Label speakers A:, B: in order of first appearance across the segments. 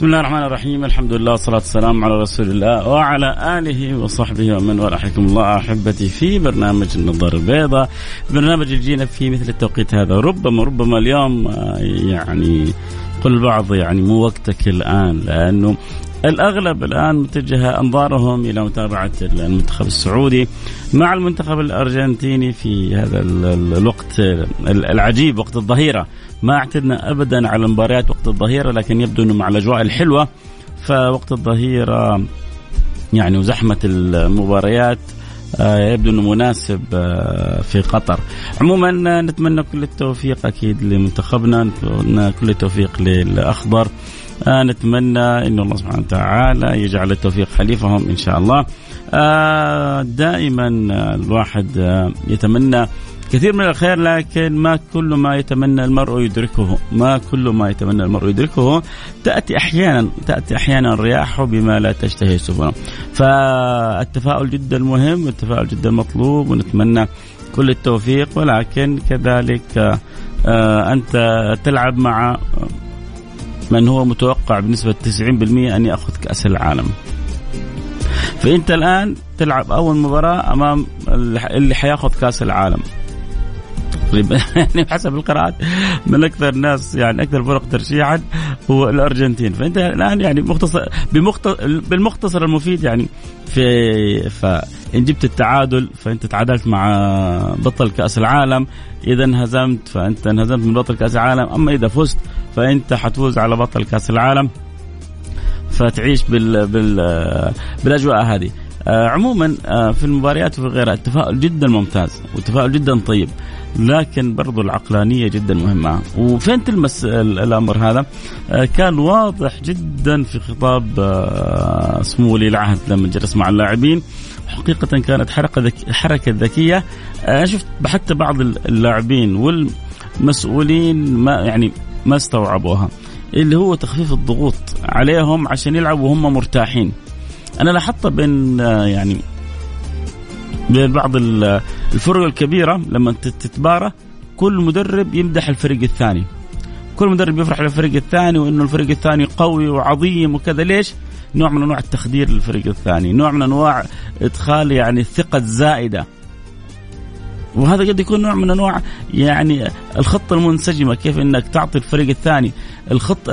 A: بسم الله الرحمن الرحيم. الحمد لله والصلاة والسلام على رسول الله وعلى آله وصحبه ومن والاه حياكم الله أحبتي في برنامج النظارة البيضاء. برنامج يجينا في مثل التوقيت هذا. ربما ربما اليوم آه، يعني قل البعض يعني مو وقتك الآن لأنه الأغلب الآن متجه أنظارهم إلى متابعة المنتخب السعودي مع المنتخب الأرجنتيني في هذا الوقت العجيب وقت الظهيرة ما اعتدنا ابدا على المباريات وقت الظهيرة لكن يبدو انه مع الأجواء الحلوة فوقت الظهيرة يعني وزحمة المباريات آه، يبدو إنه مناسب آه، في قطر. عموما نتمنى كل التوفيق أكيد لمنتخبنا، نتمنى كل التوفيق للأخضر. آه، نتمنى انه الله سبحانه وتعالى يجعل التوفيق خليفهم إن شاء الله. دائما الواحد يتمنى كثير من الخير لكن ما كل ما يتمنى المرء يدركه ما كل ما يتمنى المرء يدركه. تأتي أحيانا تأتي أحيانا الرياح بما لا تشتهي السفن فالتفاؤل جدا مهم والتفاؤل جدا مطلوب ونتمنى كل التوفيق. ولكن كذلك آه، أنت تلعب مع من هو متوقع بنسبة 90% أن يأخذ كأس العالم. فأنت الآن تلعب أول مباراة أمام اللي حياخذ كأس العالم. يعني حسب القراءات من أكثر الناس يعني أكثر الفرق ترشيحا هو الأرجنتين. فأنت الآن يعني مختصر بمختصر بالمختصر المفيد يعني في فان جبت التعادل فأنت تعادلت مع بطل كأس العالم. إذا انهزمت فأنت انهزمت من بطل كأس العالم. أما إذا فزت فأنت حتفوز على بطل كأس العالم. فتعيش بال بال بالأجواء هذه. آه عموما آه في المباريات وفي غيرها التفاؤل جدا ممتاز والتفاؤل جدا طيب. لكن برضو العقلانية جدا مهمة. وفين تلمس الأمر هذا؟ آه كان واضح جدا في خطاب آه سمو ولي العهد لما جلس مع اللاعبين. حقيقة كانت حركة ذك... حركة ذكية. أنا شفت حتى بعض اللاعبين والمسؤولين ما يعني ما استوعبوها اللي هو تخفيف الضغوط عليهم عشان يلعبوا وهم مرتاحين. أنا لاحظت بين آه، يعني بعض الفرق الكبيرة لما تتبارى كل مدرب يمدح الفريق الثاني. كل مدرب يفرح للفريق الثاني وإنه الفريق الثاني قوي وعظيم وكذا. ليش؟ نوع من أنواع التخدير للفريق الثاني، نوع من أنواع إدخال يعني الثقة الزائدة. وهذا قد يكون نوع من أنواع يعني الخطة المنسجمة كيف إنك تعطي الفريق الثاني الخط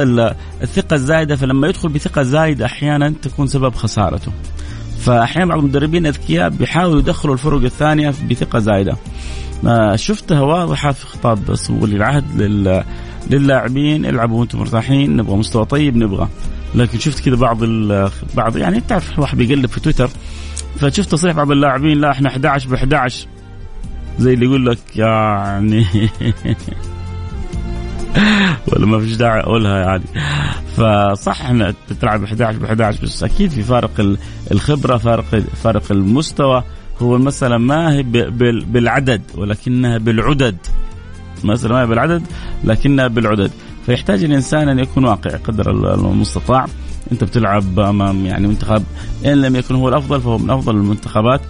A: الثقة الزايدة. فلما يدخل بثقة زايدة أحيانا تكون سبب خسارته. فأحيانا بعض المدربين أذكياء بيحاولوا يدخلوا الفرق الثانية بثقة زايدة. شفتها واضحة في خطاب ولي العهد للاعبين العبوا وأنتم مرتاحين نبغى مستوى طيب نبغى. لكن شفت كذا بعض بعض يعني تعرف الواحد بيقلب في تويتر فشفت تصريح بعض اللاعبين لا إحنا 11 ب 11 زي اللي يقول لك يعني ولا ما فيش داعي أقولها يعني. فصح إحنا تلعب 11 ب 11 بس أكيد في فارق الخبرة فارق فارق المستوى. هو المساله ما هي بالعدد ولكنها بالعدد. المساله ما هي بالعدد لكنها بالعدد. فيحتاج الإنسان أن يكون واقعي قدر المستطاع. أنت بتلعب أمام يعني منتخب إن لم يكن هو الأفضل فهو من أفضل المنتخبات.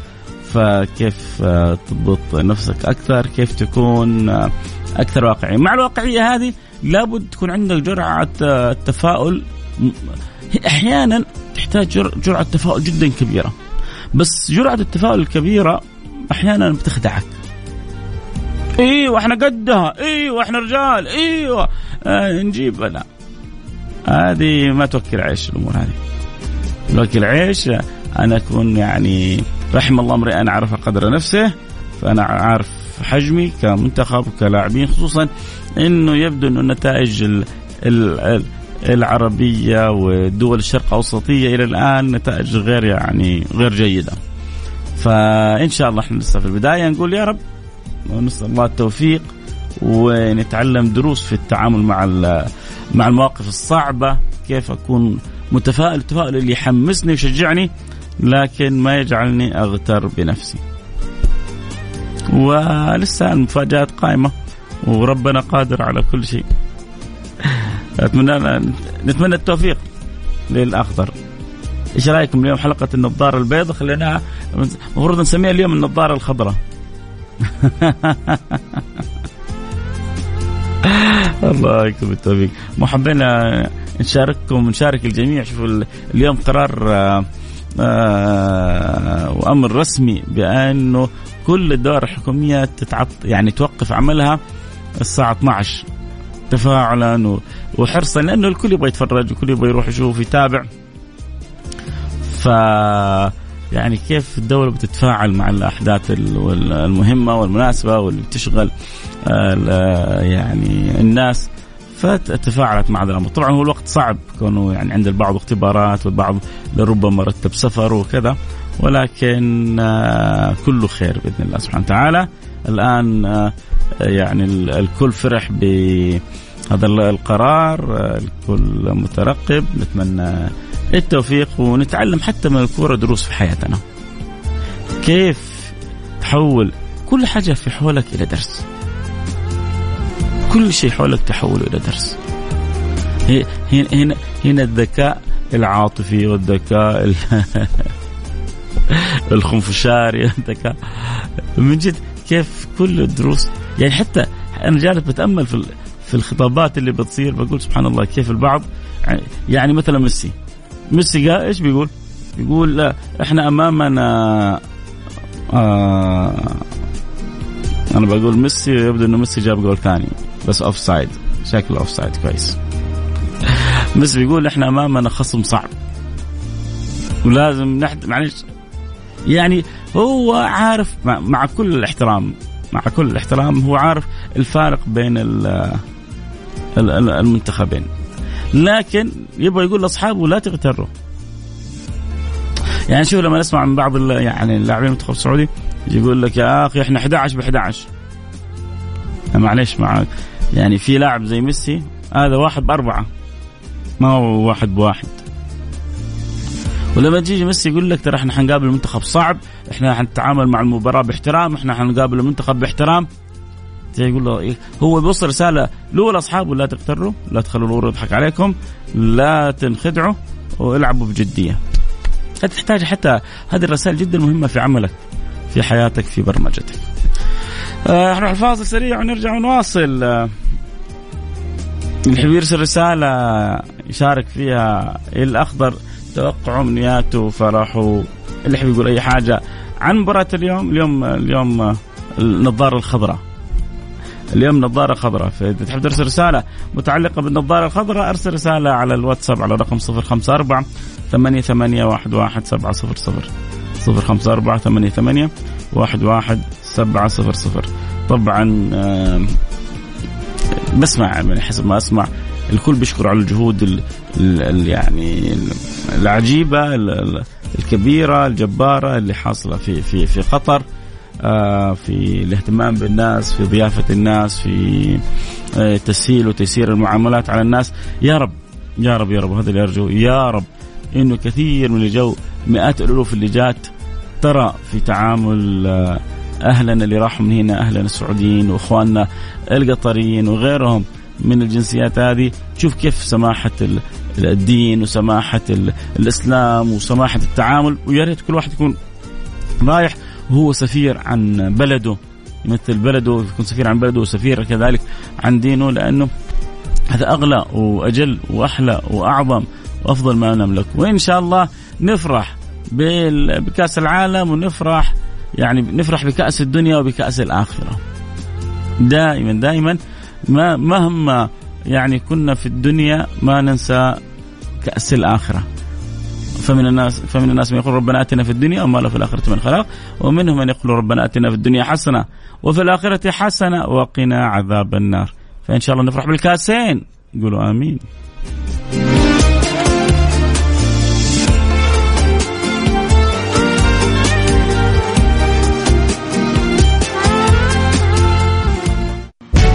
A: فكيف آه، تضبط نفسك أكثر كيف تكون آه، أكثر واقعي مع الواقعية هذه لابد تكون عندك جرعة آه، تفاؤل أحيانا تحتاج جرعة تفاؤل جدا كبيرة. بس جرعة التفاؤل الكبيرة أحيانا بتخدعك. إيوه إحنا قدها. إيوه إحنا رجال. إيوه. آه نجيب. لا. هذه ما توكل عيش الأمور هذه. توكل عيش أنا أكون يعني رحم الله امرئ عرف قدر نفسه فأنا عارف حجمي كمنتخب كلاعبين خصوصا إنه يبدو إنه النتائج ال ال العربية ودول الشرق الاوسطيه إلى الآن نتائج غير يعني غير جيدة. فإن شاء الله إحنا لسه في البداية نقول يا رب ونسال الله التوفيق ونتعلم دروس في التعامل مع مع المواقف الصعبة كيف أكون متفائل التفاؤل اللي يحمسني ويشجعني لكن ما يجعلني أغتر بنفسي. ولسه المفاجآت قائمة وربنا قادر على كل شيء. أتمنى نتمنى التوفيق للأخضر. إيش رأيكم اليوم حلقة النظارة البيضاء؟ خليناها المفروض نسميها اليوم النظارة الخضراء. الله يكتب التوفيق. مو حبينا نشارككم نشارك الجميع. شوفوا اليوم قرار آه، وأمر رسمي بأنه كل الدوائر الحكومية تتعط يعني توقف عملها الساعة 12 تفاعلا وحرصا لأنه الكل يبغى يتفرج الكل يبغى يروح يشوف يتابع. ف يعني كيف الدولة بتتفاعل مع الأحداث المهمة والمناسبة واللي بتشغل يعني الناس. فتفاعلت مع هذا الامر، طبعا هو الوقت صعب كونه يعني عند البعض اختبارات والبعض لربما رتب سفر وكذا ولكن آه، كله خير بإذن الله سبحانه وتعالى. الآن آه، يعني الكل فرح بهذا القرار، آه، الكل مترقب، نتمنى التوفيق ونتعلم حتى من الكورة دروس في حياتنا. كيف تحول كل حاجة في حولك إلى درس. كل شيء حولك تحول إلى درس. هنا هنا هنا الذكاء العاطفي والذكاء الخنفشاري الذكاء من جد كيف كل الدروس؟ يعني حتى أنا جالس بتأمل في في الخطابات اللي بتصير بقول سبحان الله كيف البعض. يعني مثلا ميسي. ميسي قال إيش بيقول؟ يقول لا إحنا أمامنا آه أنا بقول ميسي يبدو إنه ميسي جاب جول ثاني. بس offside شكله offside كويس. ميسي بيقول إحنا أمامنا خصم صعب. ولازم نحد معلش. يعني هو عارف مع, كل الاحترام مع كل الاحترام هو عارف الفارق بين المنتخبين. لكن يبغى يقول لأصحابه لا تغتروا. يعني شوف لما نسمع من بعض يعني اللاعبين المنتخب السعودي يقول لك يا أخي إحنا 11 ب 11 معليش مع يعني في لاعب زي ميسي هذا واحد بأربعة ما هو واحد بواحد. ولما تيجي ميسي يقول لك ترى إحنا حنقابل منتخب صعب إحنا حنتعامل مع المباراة باحترام إحنا حنقابل المنتخب باحترام. يقول له إيه؟ هو بيوصل رسالة له لاصحابه لا تغتروا لا تخلوا الأمور يضحك عليكم لا تنخدعوا والعبوا بجدية. تحتاج حتى هذه الرسائل جدا مهمة في عملك في حياتك في برمجتك. آه نروح الفاصل سريع ونرجع ونواصل. آه اللي يحب يرسل رسالة يشارك فيها الأخضر توقعه أمنياته وفرحه اللي يحب يقول أي حاجة عن مباراة اليوم؟ اليوم اليوم النظارة الخضراء. اليوم نظارة خضراء. فإذا تحب ترسل رسالة متعلقة بالنظارة الخضراء أرسل رسالة على الواتساب على رقم 054 ثمانية ثمانية واحد واحد سبعة صفر صفر. صفر خمسة أربعة ثمانية ثمانية واحد واحد سبعة صفر صفر. طبعا بسمع يعني حسب ما أسمع الكل بيشكر على الجهود ال ال يعني العجيبة الكبيرة الجبارة اللي حاصلة في في في قطر آه، في الاهتمام بالناس في ضيافة الناس في آه، تسهيل وتيسير المعاملات على الناس. يا رب يا رب يا رب هذا اللي أرجو. يا رب إنه كثير من اللي جو مئات الألوف اللي جات ترى في تعامل آه، أهلنا اللي راحوا من هنا أهلنا السعوديين وإخواننا القطريين وغيرهم من الجنسيات هذه. شوف كيف سماحة الدين وسماحة الإسلام وسماحة التعامل. ويا ريت كل واحد يكون رايح وهو سفير عن بلده يمثل بلده يكون سفير عن بلده وسفير كذلك عن دينه لأنه هذا أغلى وأجل وأحلى وأعظم وأفضل ما نملك. وإن شاء الله نفرح بكأس العالم ونفرح يعني نفرح بكأس الدنيا وبكأس الآخرة. دائما دائما ما مهما يعني كنا في الدنيا ما ننسى كأس الآخرة. فمن الناس فمن الناس من يقول ربنا آتنا في الدنيا وما له في الآخرة من خلاق ومنهم من يقول ربنا آتنا في الدنيا حسنة وفي الآخرة حسنة وقنا عذاب النار. فإن شاء الله نفرح بالكأسين. قولوا آمين.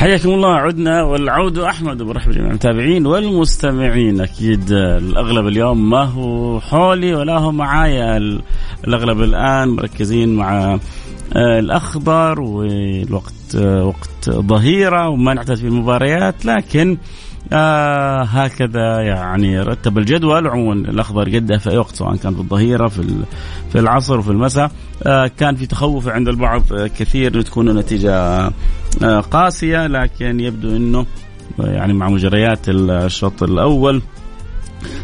A: حياكم الله عدنا والعود أحمد وبرحب جميع المتابعين والمستمعين. أكيد الأغلب اليوم ما هو حولي ولا هو معايا. الأغلب الآن مركزين مع آه، الاخضر والوقت آه، وقت ظهيرة وما نعتاد في المباريات لكن آه هكذا يعني رتب الجدول عموما الأخضر قدها في أي وقت سواء كان في الظهيرة في في العصر وفي المساء آه كان في تخوف عند البعض آه كثير تكون النتيجة آه قاسية لكن يبدو إنه يعني مع مجريات الشوط الأول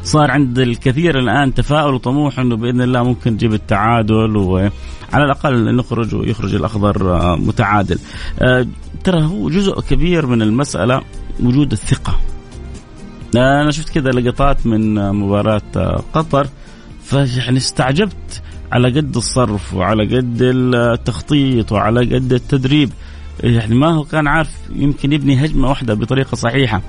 A: صار عند الكثير الآن تفاؤل وطموح إنه بإذن الله ممكن نجيب التعادل وعلى الأقل نخرج ويخرج الأخضر آه، متعادل. آه، ترى هو جزء كبير من المسألة وجود الثقة. أنا شفت كذا لقطات من مباراة قطر فيعني استعجبت على قد الصرف وعلى قد التخطيط وعلى قد التدريب. يعني ما هو كان عارف يمكن يبني هجمة واحدة بطريقة صحيحة.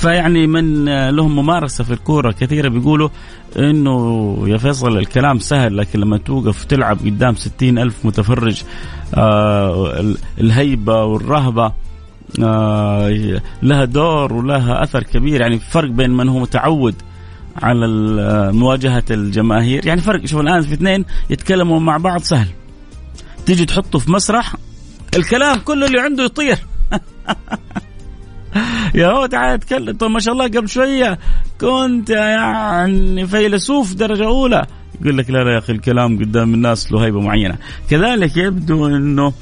A: فيعني من لهم ممارسة في الكورة كثيرة بيقولوا إنه يا فيصل الكلام سهل لكن لما توقف تلعب قدام ستين ألف متفرج آه الهيبة والرهبة آه لها دور ولها أثر كبير يعني فرق بين من هو متعود على مواجهة الجماهير. يعني فرق شوف الآن في اثنين يتكلموا مع بعض سهل. تيجي تحطه في مسرح الكلام كله اللي عنده يطير. يا هو تعال اتكلم. طب ما شاء الله قبل شوية كنت يعني فيلسوف درجة أولى. يقول لك لا لا يا أخي الكلام قدام الناس له هيبة معينة. كذلك يبدو إنه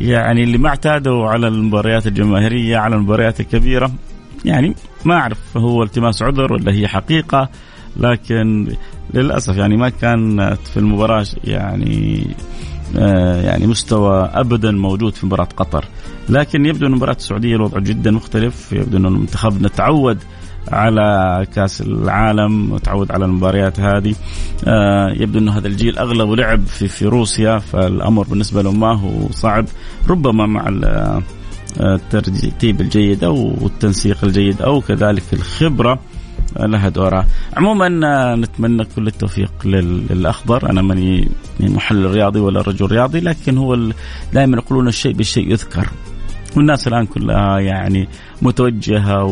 A: يعني اللي ما اعتادوا على المباريات الجماهيرية على المباريات الكبيرة يعني ما أعرف هو التماس عذر ولا هي حقيقة لكن للأسف يعني ما كانت في المباراة يعني آه، يعني مستوى ابدا موجود في مباراة قطر. لكن يبدو إن مباراة السعودية الوضع جدا مختلف يبدو إن منتخبنا تعود على كاس العالم وتعود على المباريات هذه. آه يبدو إنه هذا الجيل اغلبه لعب في في روسيا فالأمر بالنسبة له ما هو صعب ربما مع آه، الترتيب الجيد أو التنسيق الجيد أو كذلك الخبرة لها دورها. عموما آه، نتمنى كل التوفيق للأخضر. أنا ماني محلل رياضي ولا رجل رياضي لكن هو دائما يقولون الشيء بالشيء يذكر. والناس الآن كلها يعني متوجهة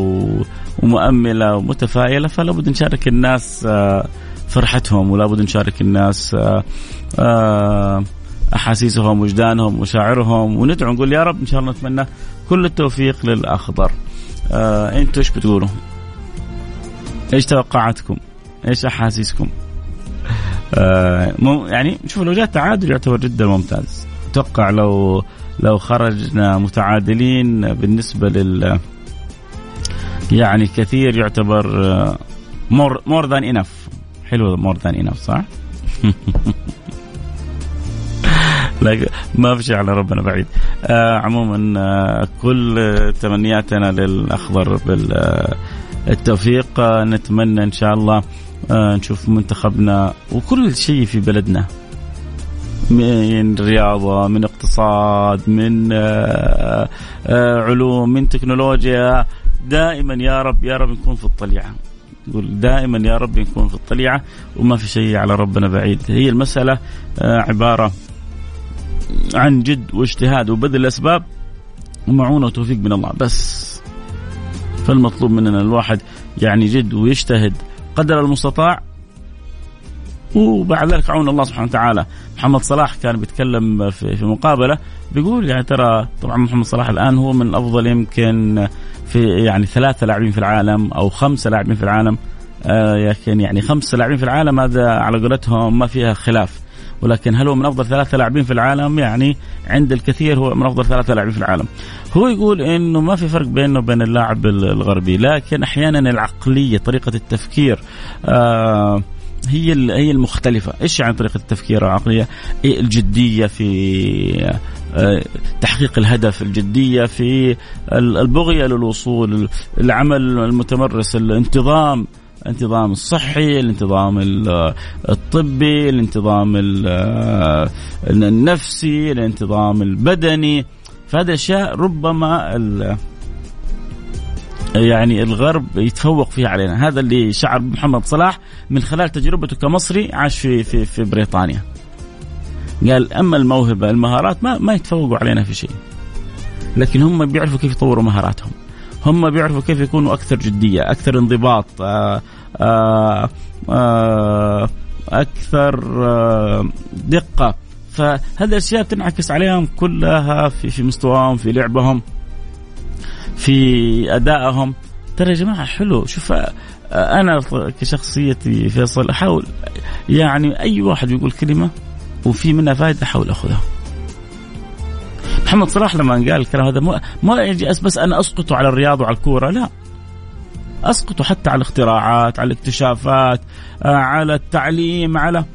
A: ومؤملة ومتفائلة فلا بد نشارك الناس آه، فرحتهم ولا بد نشارك الناس آه، أحاسيسهم وجدانهم ومشاعرهم وندعو نقول يا رب إن شاء الله نتمنى كل التوفيق للأخضر آه أنتم إيش بتقولوا؟ إيش توقعاتكم؟ إيش أحاسيسكم؟ آه يعني شوف لو جاء تعادل يعتبر جدا ممتاز أتوقع لو لو خرجنا متعادلين بالنسبة لل يعني كثير يعتبر more more than enough حلو more than enough صح؟ لا ما في شيء على ربنا بعيد. آه عموما آه كل تمنياتنا للأخضر بالتوفيق. آه نتمنى إن شاء الله آه نشوف منتخبنا وكل شيء في بلدنا. من رياضة من اقتصاد من آه، آه، علوم من تكنولوجيا. دائما يا رب يا رب نكون في الطليعة. يقول دائما يا رب نكون في الطليعة وما في شيء على ربنا بعيد. هي المسألة آه، عبارة عن جد واجتهاد وبذل الأسباب ومعونة وتوفيق من الله. بس فالمطلوب مننا الواحد يعني جد ويجتهد قدر المستطاع وبعد ذلك عون الله سبحانه وتعالى محمد صلاح كان بيتكلم في, في مقابلة بيقول يعني ترى طبعا محمد صلاح الآن هو من أفضل يمكن في يعني ثلاثة لاعبين في العالم أو خمسة لاعبين في العالم آه لكن يعني خمسة لاعبين في العالم هذا على قولتهم ما فيها خلاف ولكن هل هو من أفضل ثلاثة لاعبين في العالم؟ يعني عند الكثير هو من أفضل ثلاثة لاعبين في العالم. هو يقول إنه ما في فرق بينه وبين اللاعب الغربي، لكن أحيانا العقلية، طريقة التفكير آه هي هي المختلفة، إيش يعني طريقة التفكير العقلية؟ إيه الجدية في آه، تحقيق الهدف، الجدية في البغية للوصول، العمل المتمرس، الانتظام الانتظام الصحي، الانتظام الطبي، الانتظام النفسي، الانتظام البدني، فهذه أشياء ربما يعني الغرب يتفوق فيها علينا. هذا اللي شعر محمد صلاح من خلال تجربته كمصري عاش في في في بريطانيا. قال أما الموهبة المهارات ما ما يتفوقوا علينا في شيء. لكن هم بيعرفوا كيف يطوروا مهاراتهم. هم بيعرفوا كيف يكونوا أكثر جدية أكثر انضباط آآ آآ آآ أكثر دقة. فهذه الأشياء بتنعكس عليهم كلها في في مستواهم في لعبهم. في أدائهم. ترى يا جماعة حلو. شوف أنا كشخصيتي فيصل أحاول يعني أي واحد يقول كلمة وفي منها فائده أحاول أخذها. محمد صلاح لما قال الكلام هذا ما ما يجي بس أنا أسقطه على الرياضه وعلى الكورة لا. أسقطه حتى على الاختراعات على الاكتشافات على التعليم على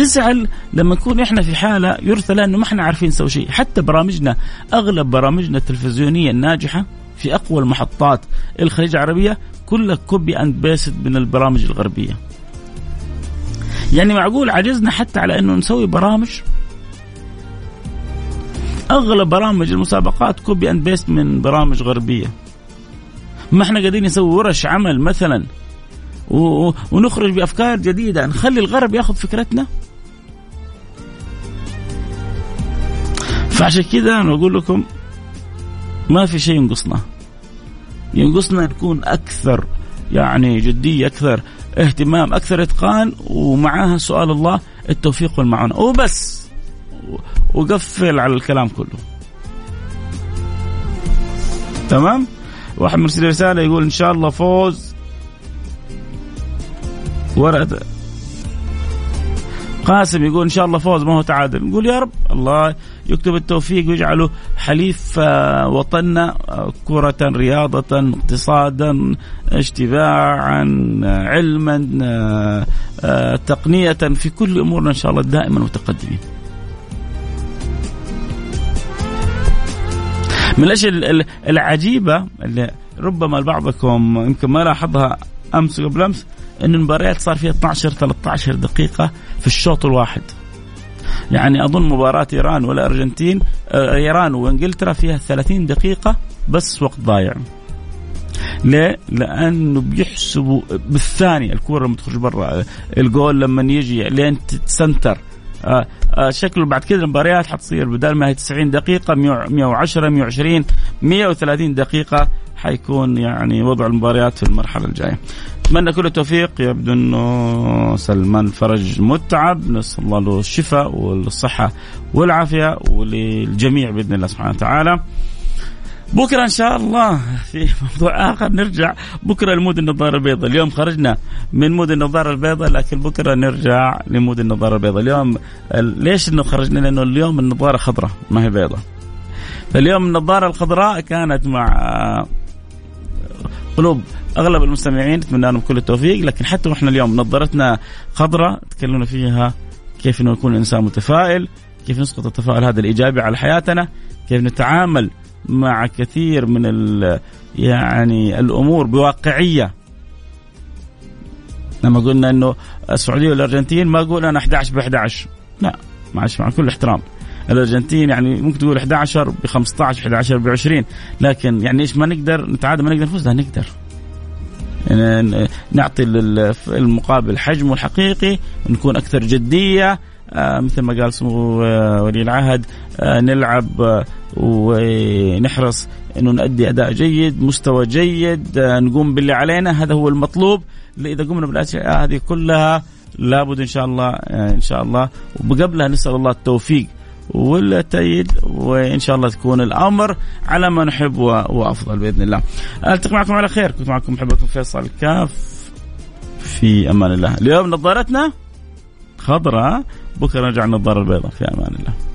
A: تزعل لما نكون إحنا في حالة يرثى لها انه ما إحنا عارفين نسوي شيء، حتى برامجنا أغلب برامجنا التلفزيونية الناجحة في أقوى المحطات الخليج العربية كلها copy and paste من البرامج الغربية. يعني معقول عجزنا حتى على إنه نسوي برامج أغلب برامج المسابقات copy and paste من برامج غربية. ما إحنا قاعدين نسوي ورش عمل مثلا ونخرج بأفكار جديدة نخلي الغرب ياخذ فكرتنا فعشان كذا أنا أقول لكم ما في شيء ينقصنا. ينقصنا نكون أكثر يعني جدية أكثر اهتمام أكثر إتقان ومعاها سؤال الله التوفيق والمعونة. وبس. وقفل على الكلام كله. تمام؟ واحد مرسل رسالة يقول إن شاء الله فوز. ورد قاسم يقول إن شاء الله فوز ما هو تعادل نقول يا رب الله يكتب التوفيق ويجعله حليف وطننا كرة رياضة اقتصادا اجتماعا علما تقنية في كل أمورنا إن شاء الله دائما متقدمين. من الأشياء العجيبة اللي ربما بعضكم يمكن ما لاحظها أمس قبل أمس إن المباريات صار فيها 12 13 دقيقة في الشوط الواحد. يعني أظن مباراة إيران والارجنتين آه، إيران وإنجلترا فيها 30 دقيقة بس وقت ضايع. ليه؟ لأنه بيحسبوا بالثانية الكورة لما تخرج برا الجول لما يجي لين تسنتر. آه آه شكله بعد كده المباريات حتصير بدل ما هي 90 دقيقة 110 120 130 دقيقة حيكون يعني وضع المباريات في المرحلة الجاية. أتمنى كل التوفيق يبدو أنه سلمان فرج متعب نسأل الله له الشفاء والصحة والعافية وللجميع بإذن الله سبحانه وتعالى. بكرة إن شاء الله في موضوع آخر. نرجع بكرة ل mood النظارة البيضاء، اليوم خرجنا من mood النظارة البيضاء لكن بكرة نرجع ل mood النظارة البيضاء، اليوم ليش إنه خرجنا؟ لأنه اليوم النظارة خضراء ما هي بيضاء. فاليوم النظارة الخضراء كانت مع قلوب أغلب المستمعين. نتمنى لهم كل التوفيق. لكن حتى وإحنا اليوم نظرتنا خضراء تكلمنا فيها كيف إنه يكون الإنسان متفائل كيف نسقط التفاؤل هذا الإيجابي على حياتنا كيف نتعامل مع كثير من يعني الأمور بواقعية. لما قلنا إنه السعودية والأرجنتين ما أقول أنا 11 ب 11 لا معلش مع كل احترام. الأرجنتين يعني ممكن تقول 11 ب 15 11 ب 20 لكن يعني إيش ما نقدر نتعادل ما نقدر نفوز لا نقدر. يعني نعطي المقابل حجمه الحقيقي نكون أكثر جدية مثل ما قال سمو آه ولي العهد آه نلعب آه ونحرص إنه نؤدي أداء جيد مستوى جيد آه نقوم باللي علينا هذا هو المطلوب. إذا قمنا بالأشياء هذه كلها لابد إن شاء الله آه إن شاء الله. وقبلها نسأل الله التوفيق والتأييد وإن شاء الله تكون الأمر على ما نحب وأفضل بإذن الله. ألتقي معكم على خير. كنت معكم محبكم فيصل كاف. في أمان الله. اليوم نظارتنا خضراء. بكرة نرجع النظارة البيضاء. في أمان الله.